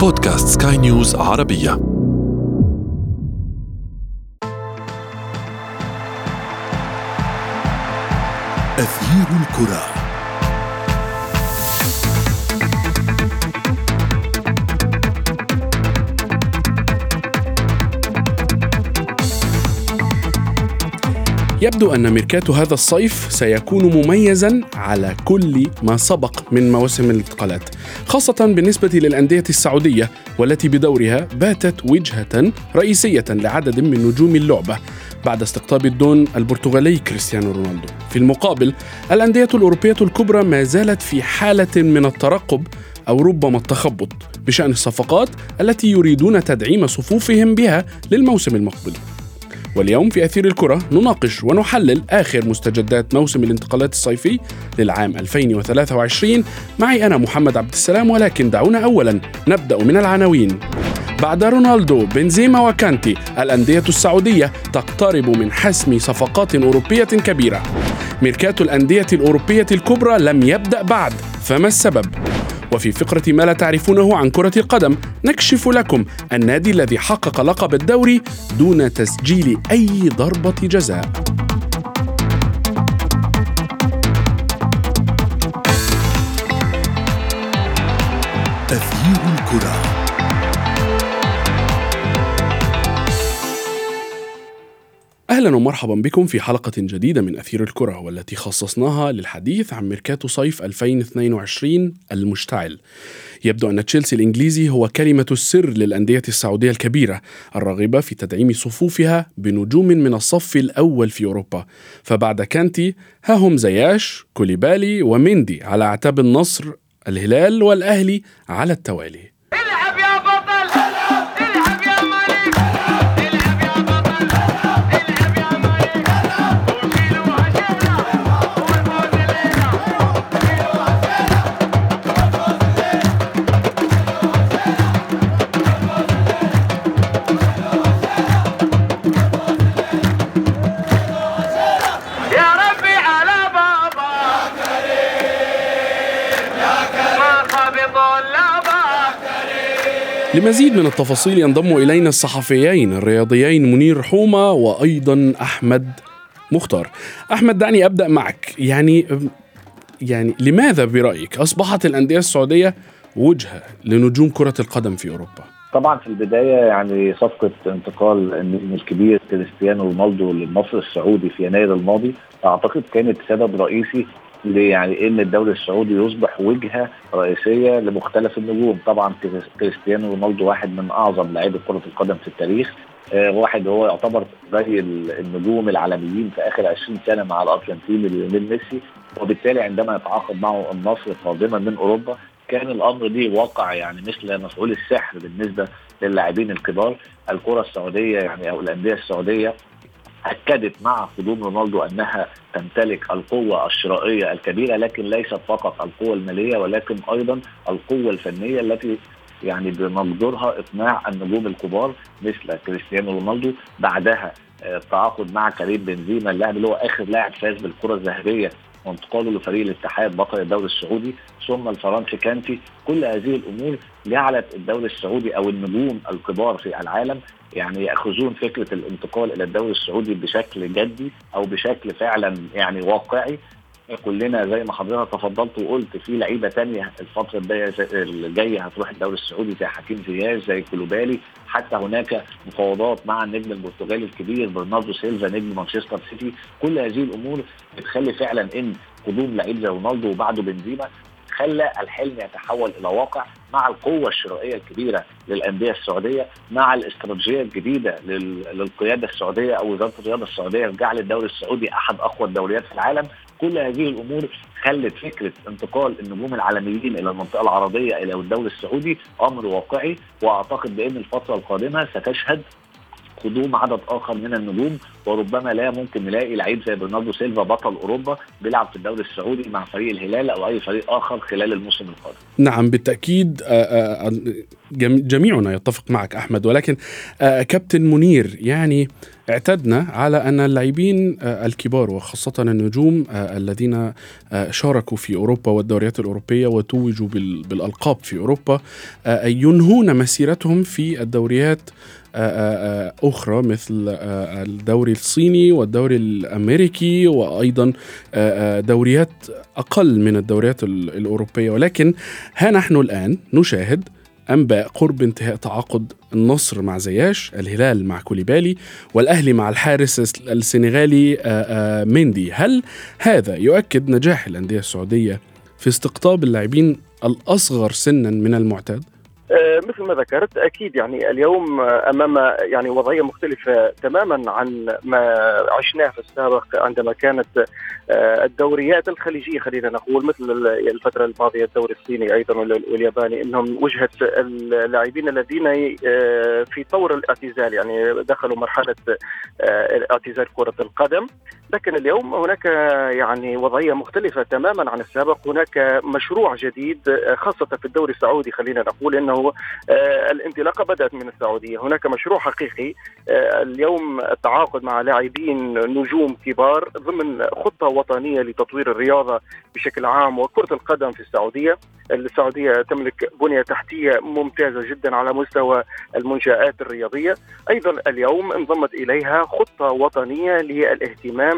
بودكاست سكاي نيوز عربية. أثير الكرة. يبدو أن ميركاتو هذا الصيف سيكون مميزا على كل ما سبق من مواسم الانتقالات. خاصة بالنسبة للأندية السعودية والتي بدورها باتت وجهة رئيسية لعدد من نجوم اللعبة بعد استقطاب الدون البرتغالي كريستيانو رونالدو. في المقابل الأندية الأوروبية الكبرى ما زالت في حالة من الترقب أو ربما التخبط بشأن الصفقات التي يريدون تدعيم صفوفهم بها للموسم المقبل. واليوم في أثير الكرة نناقش ونحلل آخر مستجدات موسم الانتقالات الصيفي للعام 2023 معي أنا محمد عبد السلام ولكن دعونا أولا نبدأ من العناوين. بعد رونالدو بنزيما وكانتي الأندية السعودية تقترب من حسم صفقات أوروبية كبيرة. ميركاتو الأندية الأوروبية الكبرى لم يبدأ بعد فما السبب؟ وفي فقرة ما لا تعرفونه عن كرة القدم نكشف لكم النادي الذي حقق لقب الدوري دون تسجيل أي ضربة جزاء. تغيير الكرة. أهلا ومرحبا بكم في حلقة جديدة من أثير الكرة والتي خصصناها للحديث عن ميركاتو صيف 2022 المشتعل. يبدو أن تشيلسي الإنجليزي هو كلمة السر للأندية السعودية الكبيرة الراغبه في تدعيم صفوفها بنجوم من الصف الأول في أوروبا. فبعد كانتي ها هم زياش، كوليبالي وميندي على أعتاب النصر، الهلال والأهلي على التوالي. لمزيد من التفاصيل ينضم إلينا الصحفيين الرياضيين منير حومة وأيضا أحمد مختار أحمد دعني أبدأ معك يعني يعني لماذا برأيك أصبحت الأندية السعودية وجهة لنجوم كرة القدم في أوروبا؟ طبعا في البداية يعني صفقة انتقال النجم الكبير كريستيانو رونالدو للنصر السعودي في يناير الماضي أعتقد كانت سبب رئيسي يعني إن الدوري السعودي يصبح وجهة رئيسية لمختلف النجوم؟ طبعا كريستيانو رونالدو واحد من أعظم لاعبي كرة القدم في التاريخ. آه واحد هو يعتبر زي النجوم العالميين في آخر 20 سنة مع الأرجنتين ليونيل ميسي. وبالتالي عندما يتعاقد معه النصر قادما من أوروبا كان الأمر دي واقع يعني مثل مفعول السحر بالنسبة للاعبين الكبار. الكرة السعودية يعني أو الأندية السعودية أكدت مع قدوم رونالدو أنها تمتلك القوة الشرائية الكبيرة لكن ليست فقط القوة المالية ولكن أيضا القوة الفنية التي يعني بمقدورها إقناع النجوم الكبار مثل كريستيانو رونالدو. بعدها آه، التعاقد مع كريم بنزيما اللاعب اللي هو آخر لاعب فاز بالكرة الذهبية وانتقاله لفريق الاتحاد بطل الدوري السعودي ثم الفرنسي كانتي. كل هذه الأمور جعلت الدوري السعودي أو النجوم الكبار في العالم يعني يأخذون فكرة الانتقال إلى الدوري السعودي بشكل جدي أو بشكل فعلا يعني واقعي. كلنا زي ما حضرتك تفضلت وقلت في لعيبة تانية الفترة الجاية هتروح الدوري السعودي زي حكيم زياش زي كوليبالي. حتى هناك مفاوضات مع النجم البرتغالي الكبير برناردو سيلفا نجم مانشستر سيتي. كل هذه الأمور بتخلي فعلا إن قدوم لعيب زي رونالدو وبعده بنزيما خلى الحلم يتحول إلى واقع مع القوة الشرائية الكبيرة للأندية السعودية مع الاستراتيجية الجديدة للقيادة السعودية أو وزارة الرياضة السعودية جعل الدوري السعودي أحد أقوى الدوريات في العالم. كل هذه الأمور خلت فكرة انتقال النجوم العالميين إلى المنطقة العربية إلى الدوري السعودي أمر واقعي وأعتقد بأن الفترة القادمة ستشهد قدوم عدد آخر من النجوم وربما لا ممكن نلاقي لعيب زي برناردو سيلفا بطل أوروبا بيلعب في الدوري السعودي مع فريق الهلال أو أي فريق آخر خلال الموسم القادم. نعم بالتأكيد جميعنا يتفق معك أحمد ولكن كابتن منير يعني اعتدنا على أن اللاعبين الكبار وخاصة النجوم الذين شاركوا في أوروبا والدوريات الأوروبية وتوجوا بالألقاب في أوروبا ينهون مسيرتهم في الدوريات أخرى مثل الدوري الصيني والدوري الأمريكي وأيضا دوريات أقل من الدوريات الأوروبية ولكن ها نحن الآن نشاهد أنباء قرب انتهاء تعاقد النصر مع زياش الهلال مع كوليبالي والأهلي مع الحارس السنغالي ميندي هل هذا يؤكد نجاح الأندية السعودية في استقطاب اللاعبين الأصغر سنا من المعتاد؟ آه، مثل ما ذكرت أكيد يعني اليوم أمام يعني وضعية مختلفة تماما عن ما عشناه في السابق عندما كانت آه، الدوريات الخليجية خلينا نقول مثل الفترة الماضية الدوري الصيني أيضا والياباني إنهم وجهة اللاعبين الذين آه، في طور الاعتزال يعني دخلوا مرحلة اعتزال كرة القدم. لكن اليوم هناك يعني وضعية مختلفة تماما عن السابق. هناك مشروع جديد خاصة في الدوري السعودي خلينا نقول إنه آه، الانطلاقة بدأت من السعودية. هناك مشروع حقيقي آه، اليوم التعاقد مع لاعبين نجوم كبار ضمن خطة وطنية لتطوير الرياضة بشكل عام وكرة القدم في السعودية. السعودية تملك بنية تحتية ممتازة جدا على مستوى المنشآت الرياضية. أيضا اليوم انضمت إليها خطة وطنية للإهتمام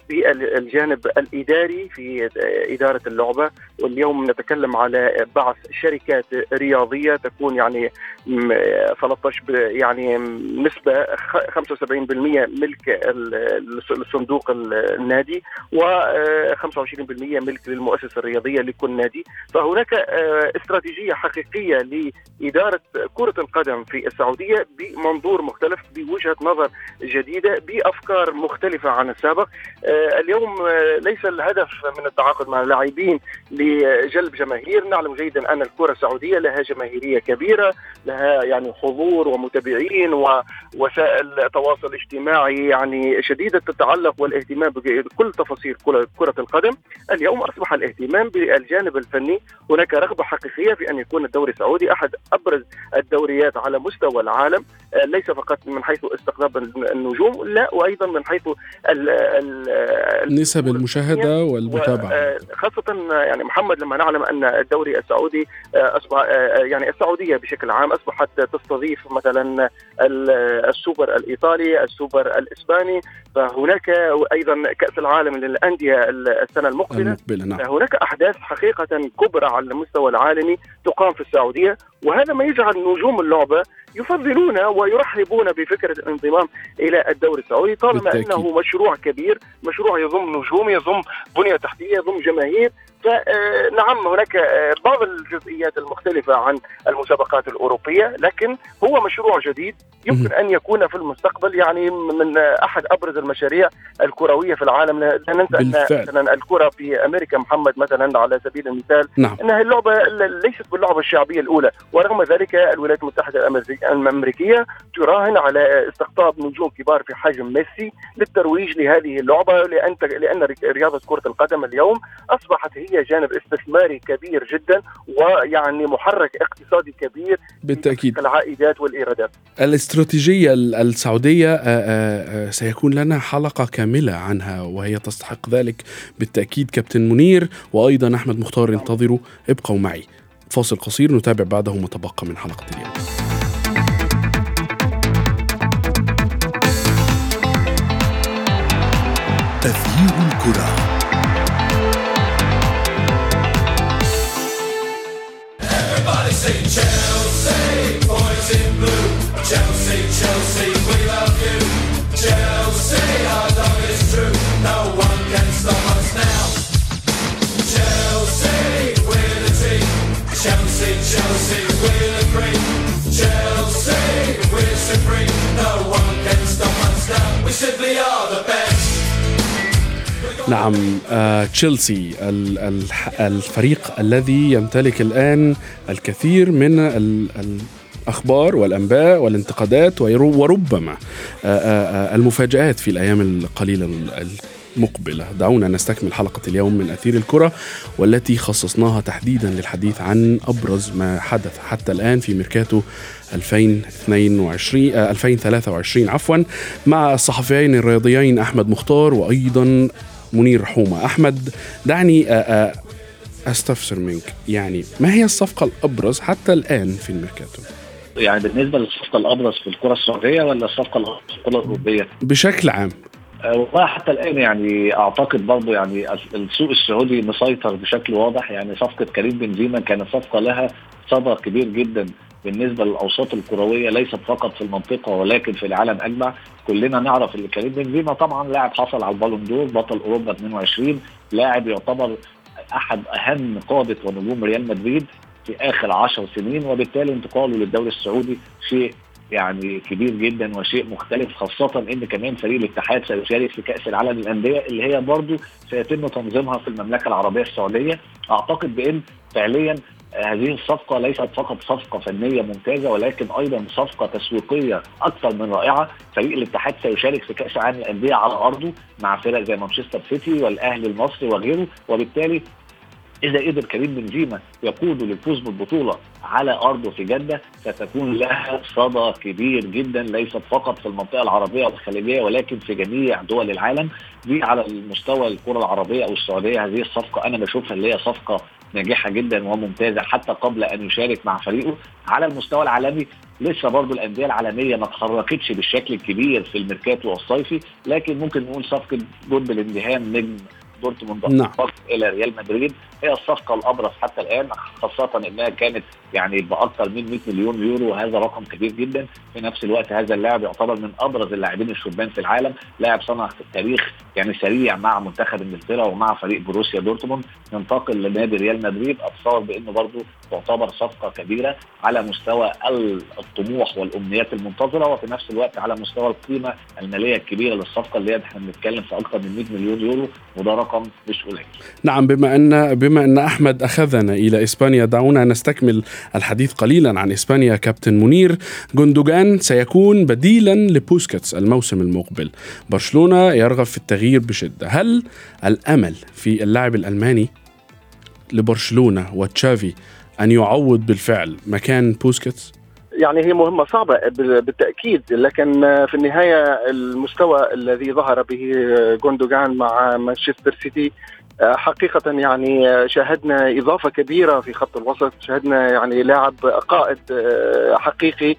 بالجانب الإداري في إدارة اللعبة. واليوم نتكلم على بعث شركات رياضية تكون يعني 13 يعني نسبة 75% ملك الصندوق النادي و25% ملك للمؤسسة الرياضية لكل نادي. فهناك استراتيجية حقيقية لإدارة كرة القدم في السعودية بمنظور مختلف بوجهة نظر جديدة بأفكار مختلفة عن السابق. اليوم ليس الهدف من التعاقد مع اللاعبين لجلب جماهير. نعلم جيدا أن الكرة السعودية لها جماهيرية كبيرة لها يعني حضور ومتابعين ووسائل التواصل الاجتماعي يعني شديدة التعلق والاهتمام بكل تفاصيل كرة القدم. اليوم أصبح الاهتمام بالجانب الفني هناك رغبة حقيقية في أن يكون الدوري السعودي أحد أبرز الدوريات على مستوى العالم. ليس فقط من حيث استقطاب النجوم لا وأيضا من حيث ال ال نسب المشاهدة والمتابعة. خاصة يعني محمد لما نعلم أن الدوري السعودي أصبح يعني السعودية بشكل عام أصبحت تستضيف مثلا السوبر الإيطالي السوبر الإسباني فهناك أيضا كأس العالم للأندية السنة المقبلة, المقبلة نعم. هناك أحداث حقيقة كبرى على المستوى العالمي تقام في السعودية. وهذا ما يجعل نجوم اللعبة يفضلون ويرحبون بفكرة الانضمام إلى الدوري السعودي طالما بالتأكيد. أنه مشروع كبير، مشروع يضم نجوم، يضم بنية تحتية، يضم جماهير، فنعم هناك بعض الجزئيات المختلفة عن المسابقات الأوروبية، لكن هو مشروع جديد يمكن أن يكون في المستقبل يعني من أحد أبرز المشاريع الكروية في العالم، لا ننسى أن مثلا الكرة في أمريكا محمد مثلا على سبيل المثال نعم. إنها اللعبة ليست باللعبة الشعبية الأولى، ورغم ذلك الولايات المتحدة الامريكيه تراهن على استقطاب نجوم كبار في حجم ميسي للترويج لهذه اللعبة لأن لأن رياضة كرة القدم اليوم أصبحت هي جانب استثماري كبير جدا ويعني محرك اقتصادي كبير بالتأكيد. العائدات والإيرادات. الاستراتيجية السعودية سيكون لنا حلقة كاملة عنها وهي تستحق ذلك بالتأكيد. كابتن منير وأيضا أحمد مختار انتظروا ابقوا معي. فاصل قصير نتابع بعده ما تبقى من حلقة اليوم. تغيير الكرة. Chelsea, blue. Chelsea, Chelsea, we love you. Chelsea, our love is true. No one can stop us now. Chelsea, we're the team. Chelsea, Chelsea, we're the cream. Chelsea, we're supreme. No one can stop us now. We simply are the best. نعم آه، تشيلسي الفريق الذي يمتلك الآن الكثير من الأخبار والأنباء والانتقادات وربما المفاجآت في الأيام القليلة مقبلة دعونا نستكمل حلقة اليوم من أثير الكرة والتي خصصناها تحديدا للحديث عن أبرز ما حدث حتى الآن في ميركاتو 2022 2023 عفوا مع الصحفيين الرياضيين أحمد مختار وأيضا منير حومة. أحمد دعني أستفسر منك. يعني ما هي الصفقة الأبرز حتى الآن في الميركاتو؟ يعني بالنسبة للصفقة الأبرز في الكرة السعودية ولا الصفقة الأبرز في الكرة الأوروبية؟ بشكل عام. آه، والله حتى الآن يعني أعتقد برضه يعني السوق السعودي مسيطر بشكل واضح. يعني صفقة كريم بنزيما كانت صفقة لها صدى كبير جدا. بالنسبة للأوساط الكروية ليست فقط في المنطقة ولكن في العالم أجمع. كلنا نعرف إن كريم بنزيما طبعا لاعب حصل على البالون دور بطل أوروبا 22 لاعب يعتبر أحد أهم قادة ونجوم ريال مدريد في آخر 10 سنين وبالتالي انتقاله للدوري السعودي شيء يعني كبير جدا وشيء مختلف خاصة إن كمان فريق الاتحاد سيشارك في كأس العالم للأندية اللي هي برضه سيتم تنظيمها في المملكة العربية السعودية. أعتقد بإن فعليا هذه الصفقة ليست فقط صفقة فنية ممتازة ولكن أيضا صفقة تسويقية أكثر من رائعة. فريق الاتحاد سيشارك في كأس العالم للأندية على أرضه مع فرق زي مانشستر سيتي والأهلي المصري وغيره. وبالتالي إذا قدر كريم بنزيما يقود للفوز بالبطولة على أرضه في جدة ستكون لها صدى كبير جدا ليست فقط في المنطقة العربية والخليجية ولكن في جميع دول العالم. دي على المستوى الكرة العربية أو السعودية. هذه الصفقة أنا بشوفها اللي هي صفقة ناجحة جدا وممتازة حتى قبل أن يشارك مع فريقه على المستوى العالمي. لسه برضه الأندية العالمية ما تحركتش بالشكل الكبير في الميركاتو الصيفي لكن ممكن نقول صفقة جود بلينجهام نجم دورتموند نعم. إلى ريال مدريد. هي الصفقة الأبرز حتى الآن خاصة إنها كانت يعني بأكثر من 100 مليون يورو وهذا رقم كبير جدا. في نفس الوقت هذا اللاعب يعتبر من أبرز اللاعبين الشبان في العالم لاعب صنع في التاريخ يعني سريع مع منتخب إنجلترا ومع فريق بروسيا دورتموند. ينتقل لنادي ريال مدريد. أتصور بأنه برضه تعتبر صفقة كبيرة على مستوى الطموح والأمنيات المنتظرة وفي نفس الوقت على مستوى القيمة المالية الكبيرة للصفقة اللي إحنا بنتكلم في أكثر من 100 مليون يورو. وده رقم مش قليل. نعم بما ان بما أن أحمد أخذنا إلى إسبانيا دعونا نستكمل الحديث قليلا عن إسبانيا كابتن منير. جندوجان سيكون بديلا لبوسكيتس الموسم المقبل. برشلونة يرغب في التغيير بشدة. هل الأمل في اللاعب الألماني لبرشلونة وتشافي أن يعوض بالفعل مكان بوسكيتس؟ يعني هي مهمة صعبة بالتأكيد لكن في النهاية المستوى الذي ظهر به جوندوجان مع مانشستر سيتي حقيقة يعني شاهدنا إضافة كبيرة في خط الوسط شاهدنا يعني لاعب قائد حقيقي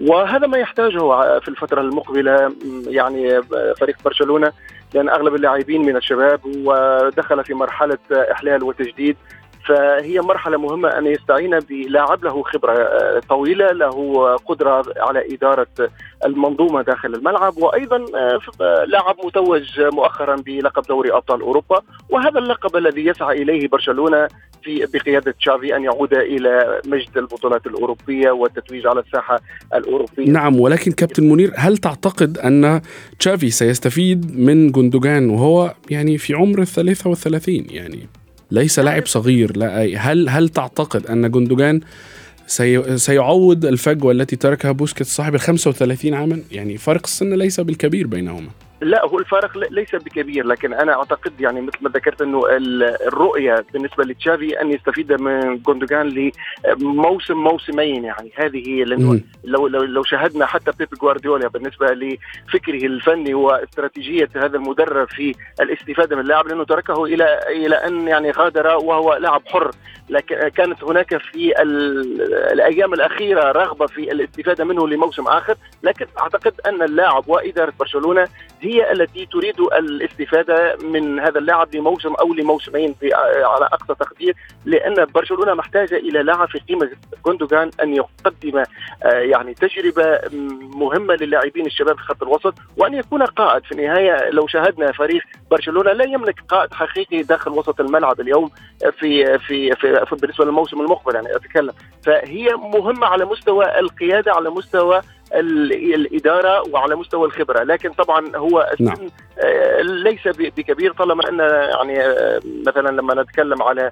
وهذا ما يحتاجه في الفترة المقبلة يعني فريق برشلونة لأن أغلب اللاعبين من الشباب ودخل في مرحلة إحلال وتجديد. فهي مرحلة مهمة أن يستعين بلاعب له خبرة آه، طويلة له قدرة على إدارة المنظومة داخل الملعب وأيضا آه، لاعب متوج مؤخرا بلقب دوري أبطال أوروبا وهذا اللقب الذي يسعى إليه برشلونة في بقيادة تشافي أن يعود إلى مجد البطولات الأوروبية والتتويج على الساحة الأوروبية. نعم ولكن كابتن منير هل تعتقد أن تشافي سيستفيد من جندوجان وهو يعني في عمر الثلاثة والثلاثين؟ يعني ليس لاعب صغير. لا هل هل تعتقد أن جندوجان سي سيعوض الفجوة التي تركها بوسكيتس صاحب ال 35 عاما؟ يعني فرق السن ليس بالكبير بينهما. لا هو الفارق ليس بكبير لكن أنا أعتقد يعني مثل ما ذكرت إنه الرؤية بالنسبة لتشافي أن يستفيد من جوندوجان لموسم موسمين يعني. هذه هي لأنه لو لو لو شاهدنا حتى بيب جوارديولا بالنسبة لفكره الفني واستراتيجية هذا المدرب في الاستفادة من اللاعب لأنه تركه إلى إلى أن يعني غادر وهو لاعب حر. لكن كانت هناك في الأيام الأخيرة رغبة في الاستفادة منه لموسم آخر لكن أعتقد أن اللاعب وإدارة برشلونة هي التي تريد الاستفادة من هذا اللاعب لموسم أو لموسمين على أقصى تقدير لأن برشلونة محتاجة إلى لاعب في قيمة جوندوجان أن يقدم آه، يعني تجربة مهمة للاعبين الشباب في خط الوسط وأن يكون قائد. في النهاية لو شاهدنا فريق برشلونة لا يملك قائد حقيقي داخل وسط الملعب اليوم في في, في, في بالنسبة للموسم المقبل يعني أتكلم. فهي مهمة على مستوى القيادة على مستوى الإدارة وعلى مستوى الخبرة. لكن طبعا هو السن نعم. ليس بكبير. طالما أن يعني مثلا لما نتكلم على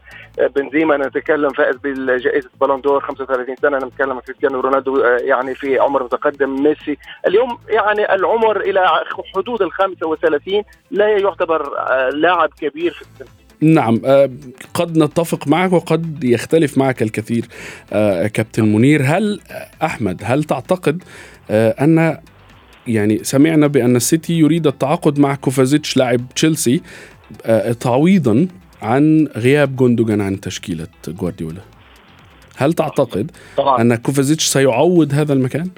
بنزيما نتكلم فائز بالجائزة بالون دور 35 سنة. نتكلم كريستيانو رونالدو يعني في عمر متقدم ميسي. اليوم يعني العمر إلى حدود ال 35 لا يعتبر لاعب كبير في السن. نعم قد نتفق معك وقد يختلف معك الكثير كابتن منير هل أحمد هل تعتقد أن يعني سمعنا بأن السيتي يريد التعاقد مع كوفازيتش لاعب تشيلسي تعويضا عن غياب جوندوجان عن تشكيلة جوارديولا هل تعتقد طبعا. أن كوفازيتش سيعوض هذا المكان؟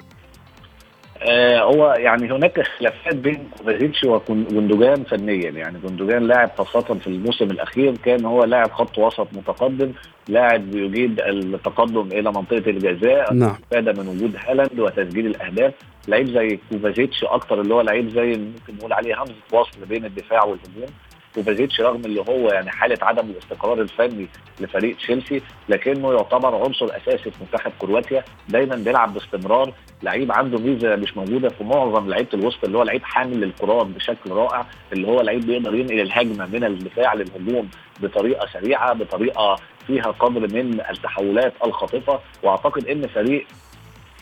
آه هو يعني هناك خلافات بين كوفازيتش وجوندوجان فنيا. يعني جوندوجان لاعب خاصة في الموسم الأخير كان هو لاعب خط وسط متقدم لاعب يجيد التقدم إلى منطقة الجزاء نعم. من وجود هالاند وتسجيل الأهداف. لعيب زي كوفازيتش أكتر اللي هو لعيب زي ممكن نقول عليه همزه وصل بين الدفاع والهجوم. كوفازيتش رغم اللي هو يعني حالة عدم الاستقرار الفني لفريق تشيلسي لكنه يعتبر عنصر أساسي في منتخب كرواتيا دايما بيلعب باستمرار. لعيب عنده ميزة مش موجودة في معظم لعيبة الوسط اللي هو لعيب حامل للكرات بشكل رائع اللي هو لعيب بيقدر ينقل الهجمة من الدفاع للهجوم بطريقة سريعة بطريقة فيها قدر من التحولات الخاطفة. وأعتقد إن فريق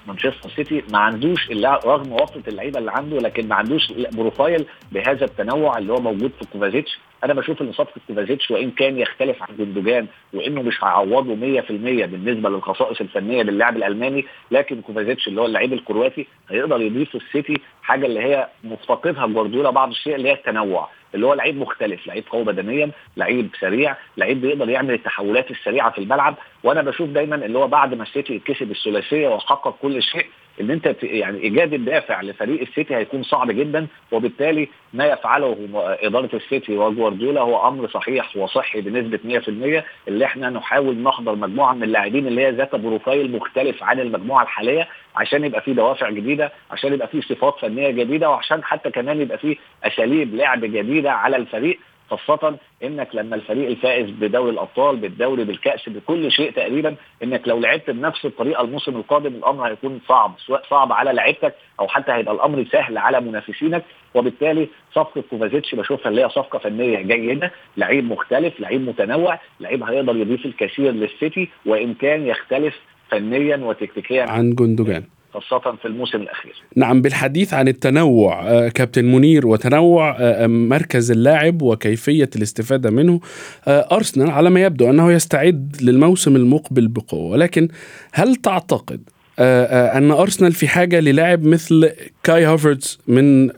مانشستر سيتي ما عندوش رغم وفرة اللعيبة اللي عنده لكن ما عندوش profile بهذا التنوع اللي هو موجود في كوفازيتش. أنا بشوف إن صفقة كوفازيتش وإن كان يختلف عن جندوجان وإنه مش هيعوضه 100% بالنسبة للخصائص الفنية للاعب الألماني لكن كوفازيتش اللي هو اللعيب الكرواتي هيقدر يضيف السيتي حاجة اللي هي مفتقدها جوارديولا بعض الشيء اللي هي التنوع اللي هو لعيب مختلف لعيب قوي بدنيا لعيب سريع لعيب بيقدر يعمل التحولات السريعة في الملعب. وأنا بشوف دايما اللي هو بعد ما السيتي كسب الثلاثية وحقق كل شيء إن أنت يعني إيجاد الدافع لفريق السيتي هيكون صعب جدا وبالتالي ما يفعله إدارة السيتي وجوارديولا هو أمر صحيح وصحي بنسبة 100% اللي إحنا نحاول نحضر مجموعة من اللاعبين اللي هي ذات profile مختلف عن المجموعة الحالية عشان يبقى في دوافع جديدة عشان يبقى في صفات فنية جديدة وعشان حتى كمان يبقى في أساليب لعب جديدة على الفريق. خاصة إنك لما الفريق الفائز بدوري الأبطال بالدوري بالكأس بكل شيء تقريبا إنك لو لعبت بنفس الطريقة الموسم القادم الأمر هيكون صعب سواء صعب على لعيبتك أو حتى هيبقى الأمر سهل على منافسينك. وبالتالي صفقة كوفازيتش بشوفها اللي هي صفقة فنية جيدة لعيب مختلف لعيب متنوع لعيب هيقدر يضيف الكثير للسيتي وإن كان يختلف فنيا وتكتيكيا. عن جندوجان. خاصة في الموسم الأخير. نعم بالحديث عن التنوع كابتن منير وتنوع مركز اللاعب وكيفية الاستفادة منه أرسنال على ما يبدو أنه يستعد للموسم المقبل بقوة. ولكن هل تعتقد أن أرسنال في حاجة للاعب مثل كاي هافرتز من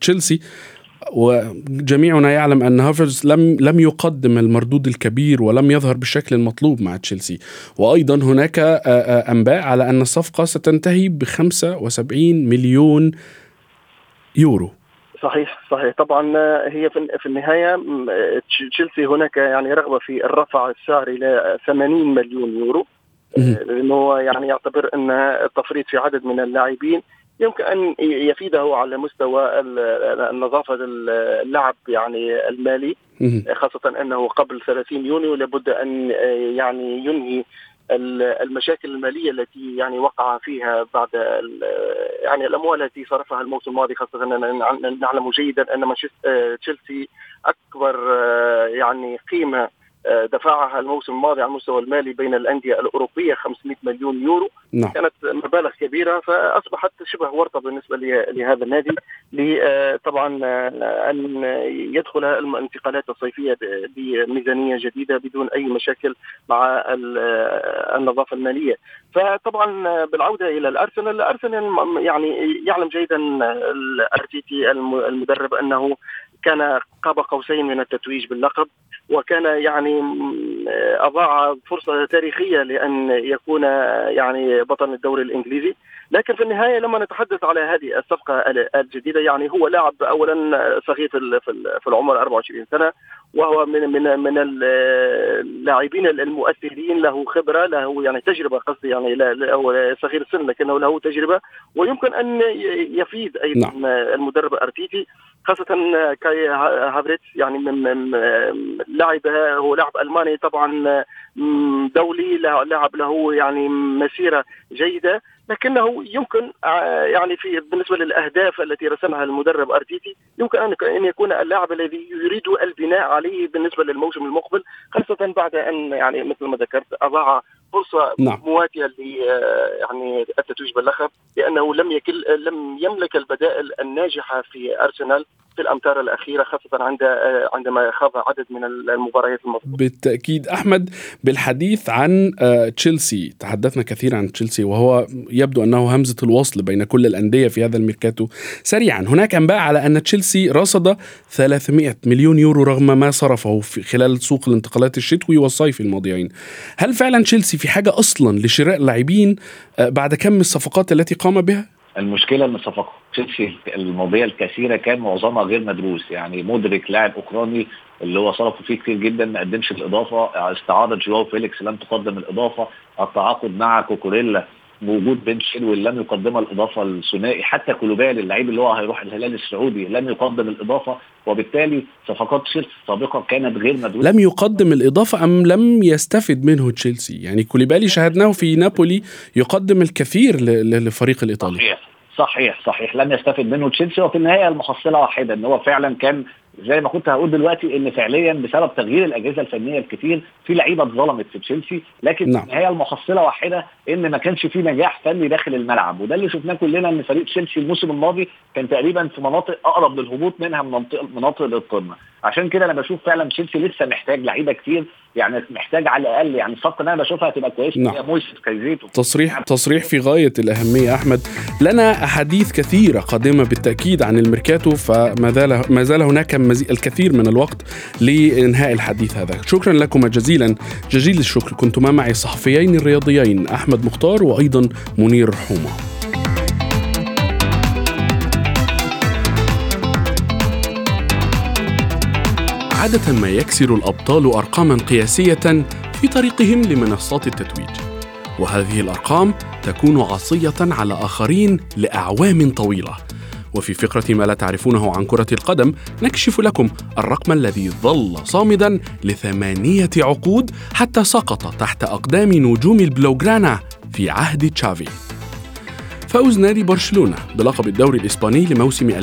تشيلسي؟ وجميعنا يعلم أن هافرز لم لم يقدم المردود الكبير ولم يظهر بالشكل المطلوب مع تشيلسي. وأيضا هناك أنباء على أن الصفقة ستنتهي ب 75 مليون يورو. صحيح صحيح. طبعا هي في النهاية تشيلسي هناك يعني رغبة في الرفع السعر إلى 80 مليون يورو. لأنه يعني يعتبر أن التفريط في عدد من اللاعبين يمكن أن يفيده على مستوى النظافه اللعب يعني المالي خاصة أنه قبل 30 يونيو لابد أن يعني ينهي المشاكل المالية التي يعني وقع فيها بعد يعني الأموال التي صرفها الموسم الماضي خاصة أننا نعلم جيدا أن تشيلسي أكبر يعني قيمة دفعها الموسم الماضي على المستوى المالي بين الأندية الأوروبية 500 مليون يورو نعم. كانت مبالغ كبيرة فأصبحت شبه ورطة بالنسبة لهذا النادي طبعا أن يدخل الانتقالات الصيفية بميزانية جديدة بدون أي مشاكل مع النظافة المالية فطبعا بالعودة إلى الأرسنال الأرسنال يعني يعلم جيدا الارتيتي المدرب أنه كان قاب قوسين من التتويج باللقب وكان يعني أضاع فرصة تاريخية لأن يكون يعني بطل الدوري الإنجليزي لكن في النهاية لما نتحدث على هذه الصفقة الجديدة يعني هو لاعب اولا صغير في العمر 24 سنة وهو من من من اللاعبين المؤثرين له خبرة له يعني تجربة قصدي يعني هو صغير السن لكنه له تجربة ويمكن أن يفيد أيضا نعم. المدرب أرتيتي خاصة كاي هافريتس يعني من لاعب هو لاعب ألماني طبعا دولي لاعب له يعني مسيرة جيدة لكنه يمكن آه، يعني في بالنسبة للأهداف التي رسمها المدرب أرتيتي يمكن أن يكون اللاعب الذي يريد البناء عليه بالنسبة للموسم المقبل خاصة بعد أن يعني مثل ما ذكرت أضاع فرصه نعم. مواتيه ل يعني التتويج باللقب لأنه لم يكل لم يملك البدائل الناجحة في أرسنال في الأمتار الأخيرة خاصة عند عندما خاض عدد من المباريات المضبوطه. بالتأكيد أحمد بالحديث عن آه، تشيلسي تحدثنا كثيرا عن تشيلسي وهو يبدو أنه همزة الوصل بين كل الأندية في هذا الميركاتو سريعا هناك أنباء على أن تشيلسي رصد 300 مليون يورو رغم ما صرفه في خلال سوق الانتقالات الشتوي والصيفي الماضيين هل فعلا تشيلسي في حاجة أصلا لشراء لاعبين آه، بعد كم الصفقات التي قام بها؟ المشكلة إن صفقات تشيلسي الماضية الكثيرة كان معظمها غير مدروس. يعني مودريك لاعب أوكراني اللي هو صرفوا فيه كتير جدا ما قدمش الإضافة. استعارة جواو فيليكس لم تقدم الإضافة. التعاقد مع كوكوريلا بوجود بن شيلويل لم يقدمها الإضافة الثنائي حتى كوليبالي اللعيب اللي هو هيروح الهلال السعودي لم يقدم الإضافة وبالتالي صفقات تشيلسي السابقة كانت غير مدروسة. لم يقدم الإضافة أم لم يستفد منه تشيلسي؟ يعني كوليبالي شاهدناه في نابولي يقدم الكثير للفريق الإيطالي. صحيح صحيح صحيح. لم يستفد منه تشيلسي وفي النهاية المحصلة واحدة إن هو فعلا كان زي ما كنت هقول دلوقتي إن فعليا بسبب تغيير الأجهزة الفنية الكتير في لعيبة اتظلمت في تشيلسي لكن نعم. النهايه المحصلة واحدة إن ما كانش في نجاح فني داخل الملعب وده اللي شفناه كلنا إن فريق تشيلسي الموسم الماضي كان تقريبا في مناطق أقرب للهبوط منها مناطق مناطق للقمه عشان كده أنا بشوف فعلا تشيلسي لسه محتاج لعيبة كتير يعني محتاج على الأقل يعني الصفقة اللي أنا بشوفها هتبقى كويسة نعم. هي مويسيس كايزيتو تصريح تصريح في غاية الأهمية أحمد لنا أحاديث كثيرة قادمة بالتأكيد عن الميركاتو فما زال ما زال هناك الكثير من الوقت لإنهاء الحديث هذا. شكرا لكم جزيلا. جزيل الشكر. كنتما معي الصحفيين الرياضيين أحمد مختار وأيضا منير حومة. عادة ما يكسر الأبطال أرقاما قياسية في طريقهم لمنصات التتويج. وهذه الأرقام تكون عصية على آخرين لأعوام طويلة. وفي فقرة ما لا تعرفونه عن كرة القدم نكشف لكم الرقم الذي ظل صامدا لثمانية عقود حتى سقط تحت أقدام نجوم البلوغرانا في عهد تشافي. فوز نادي برشلونة بلقب الدوري الإسباني لموسم 2022-2023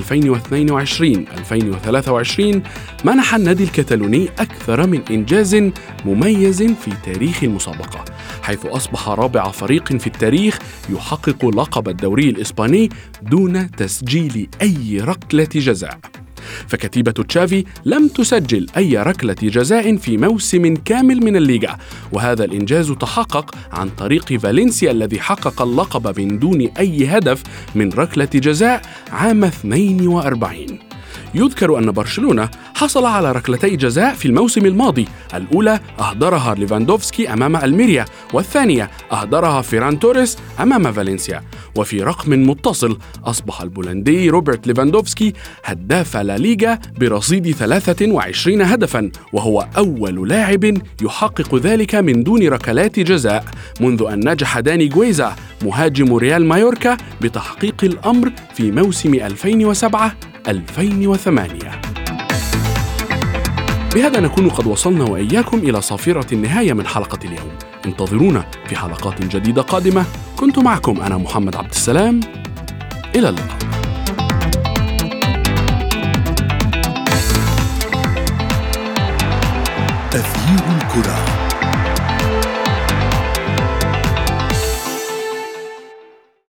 منح النادي الكتالوني أكثر من إنجاز مميز في تاريخ المسابقة حيث أصبح رابع فريق في التاريخ يحقق لقب الدوري الإسباني دون تسجيل أي ركلة جزاء. فكتيبة تشافي لم تسجل أي ركلة جزاء في موسم كامل من الليغا. وهذا الإنجاز تحقق عن طريق فالنسيا الذي حقق اللقب من دون أي هدف من ركلة جزاء عام 42 يذكر أن برشلونة حصل على ركلتي جزاء في الموسم الماضي. الأولى أهدرها ليفاندوفسكي أمام ألميريا والثانية أهدرها فيران توريس أمام فالنسيا. وفي رقم متصل أصبح البولندي روبرت ليفاندوفسكي هداف لا ليغا برصيد 23 هدفا وهو أول لاعب يحقق ذلك من دون ركلات جزاء. منذ أن نجح داني جويزا مهاجم ريال مايوركا بتحقيق الأمر في موسم 2007 2008 بهذا نكون قد وصلنا وإياكم إلى صافرة النهاية من حلقة اليوم. انتظرونا في حلقات جديدة قادمة. كنت معكم أنا محمد عبد السلام. إلى اللقاء. تغيير الكرة.